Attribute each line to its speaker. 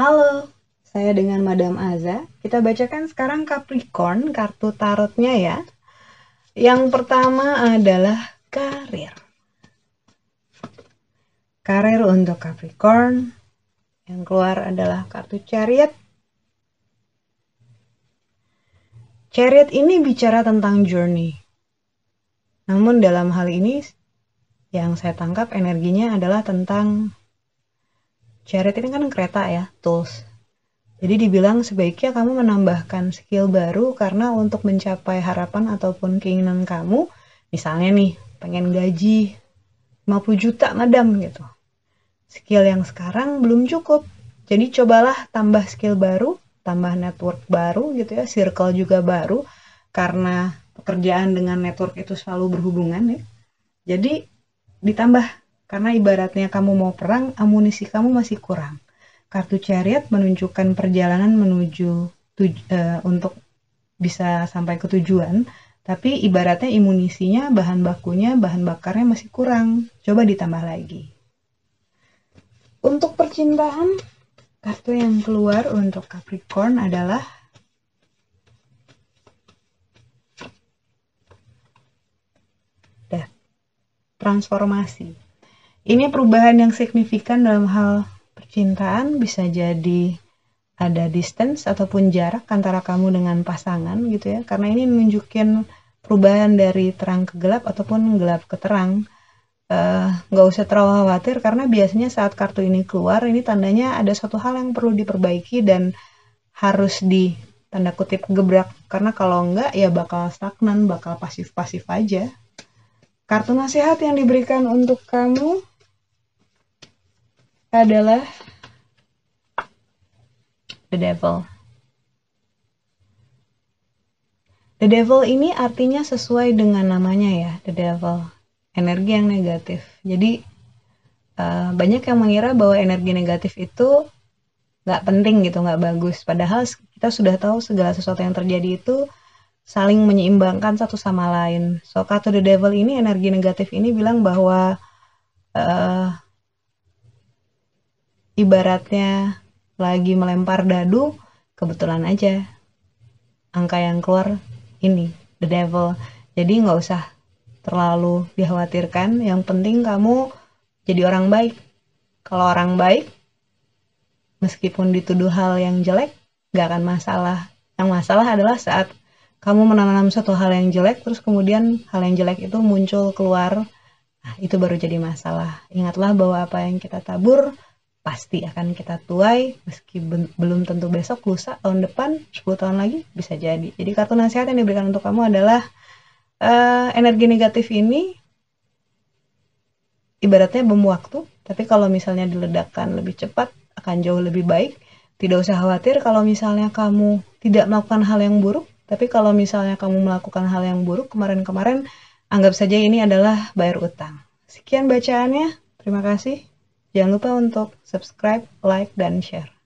Speaker 1: Halo, saya dengan Madam Aza. Kita bacakan sekarang Capricorn, kartu tarotnya ya. Yang pertama adalah karir. Karir untuk Capricorn. Yang keluar adalah kartu Chariot. Chariot ini bicara tentang journey. Namun dalam hal ini yang saya tangkap energinya adalah tentang Chariot ini kan kereta ya, tools. Jadi dibilang sebaiknya kamu menambahkan skill baru karena untuk mencapai harapan ataupun keinginan kamu, misalnya nih, pengen gaji 50 juta madam gitu. Skill yang sekarang belum cukup. Jadi cobalah tambah skill baru, tambah network baru gitu ya, circle juga baru karena pekerjaan dengan network itu selalu berhubungan ya. Jadi ditambah karena ibaratnya kamu mau perang, amunisi kamu masih kurang. Kartu chariot menunjukkan perjalanan menuju tuj uh, untuk bisa sampai ke tujuan, tapi ibaratnya imunisinya, bahan bakunya, bahan bakarnya masih kurang. Coba ditambah lagi. Untuk percintaan, kartu yang keluar untuk Capricorn adalah transformasi. Ini perubahan yang signifikan dalam hal percintaan bisa jadi ada distance ataupun jarak antara kamu dengan pasangan gitu ya. Karena ini menunjukin perubahan dari terang ke gelap ataupun gelap ke terang. Eh, nggak uh, usah terlalu khawatir karena biasanya saat kartu ini keluar ini tandanya ada suatu hal yang perlu diperbaiki dan harus di tanda kutip gebrak karena kalau enggak ya bakal stagnan bakal pasif-pasif aja kartu nasihat yang diberikan untuk kamu adalah the devil. The devil ini artinya sesuai dengan namanya ya, the devil. Energi yang negatif. Jadi uh, banyak yang mengira bahwa energi negatif itu nggak penting gitu, nggak bagus. Padahal kita sudah tahu segala sesuatu yang terjadi itu saling menyeimbangkan satu sama lain. So kata the devil ini energi negatif ini bilang bahwa uh, ibaratnya lagi melempar dadu, kebetulan aja angka yang keluar ini, the devil. Jadi nggak usah terlalu dikhawatirkan, yang penting kamu jadi orang baik. Kalau orang baik, meskipun dituduh hal yang jelek, nggak akan masalah. Yang masalah adalah saat kamu menanam satu hal yang jelek, terus kemudian hal yang jelek itu muncul keluar, nah, itu baru jadi masalah. Ingatlah bahwa apa yang kita tabur, pasti akan kita tuai. Meski belum tentu besok lusa tahun depan 10 tahun lagi bisa jadi. Jadi kartu nasihat yang diberikan untuk kamu adalah uh, energi negatif ini ibaratnya bom waktu. Tapi kalau misalnya diledakkan lebih cepat akan jauh lebih baik. Tidak usah khawatir kalau misalnya kamu tidak melakukan hal yang buruk tapi kalau misalnya kamu melakukan hal yang buruk kemarin-kemarin anggap saja ini adalah bayar utang. Sekian bacaannya. Terima kasih. Jangan lupa untuk subscribe, like, dan share.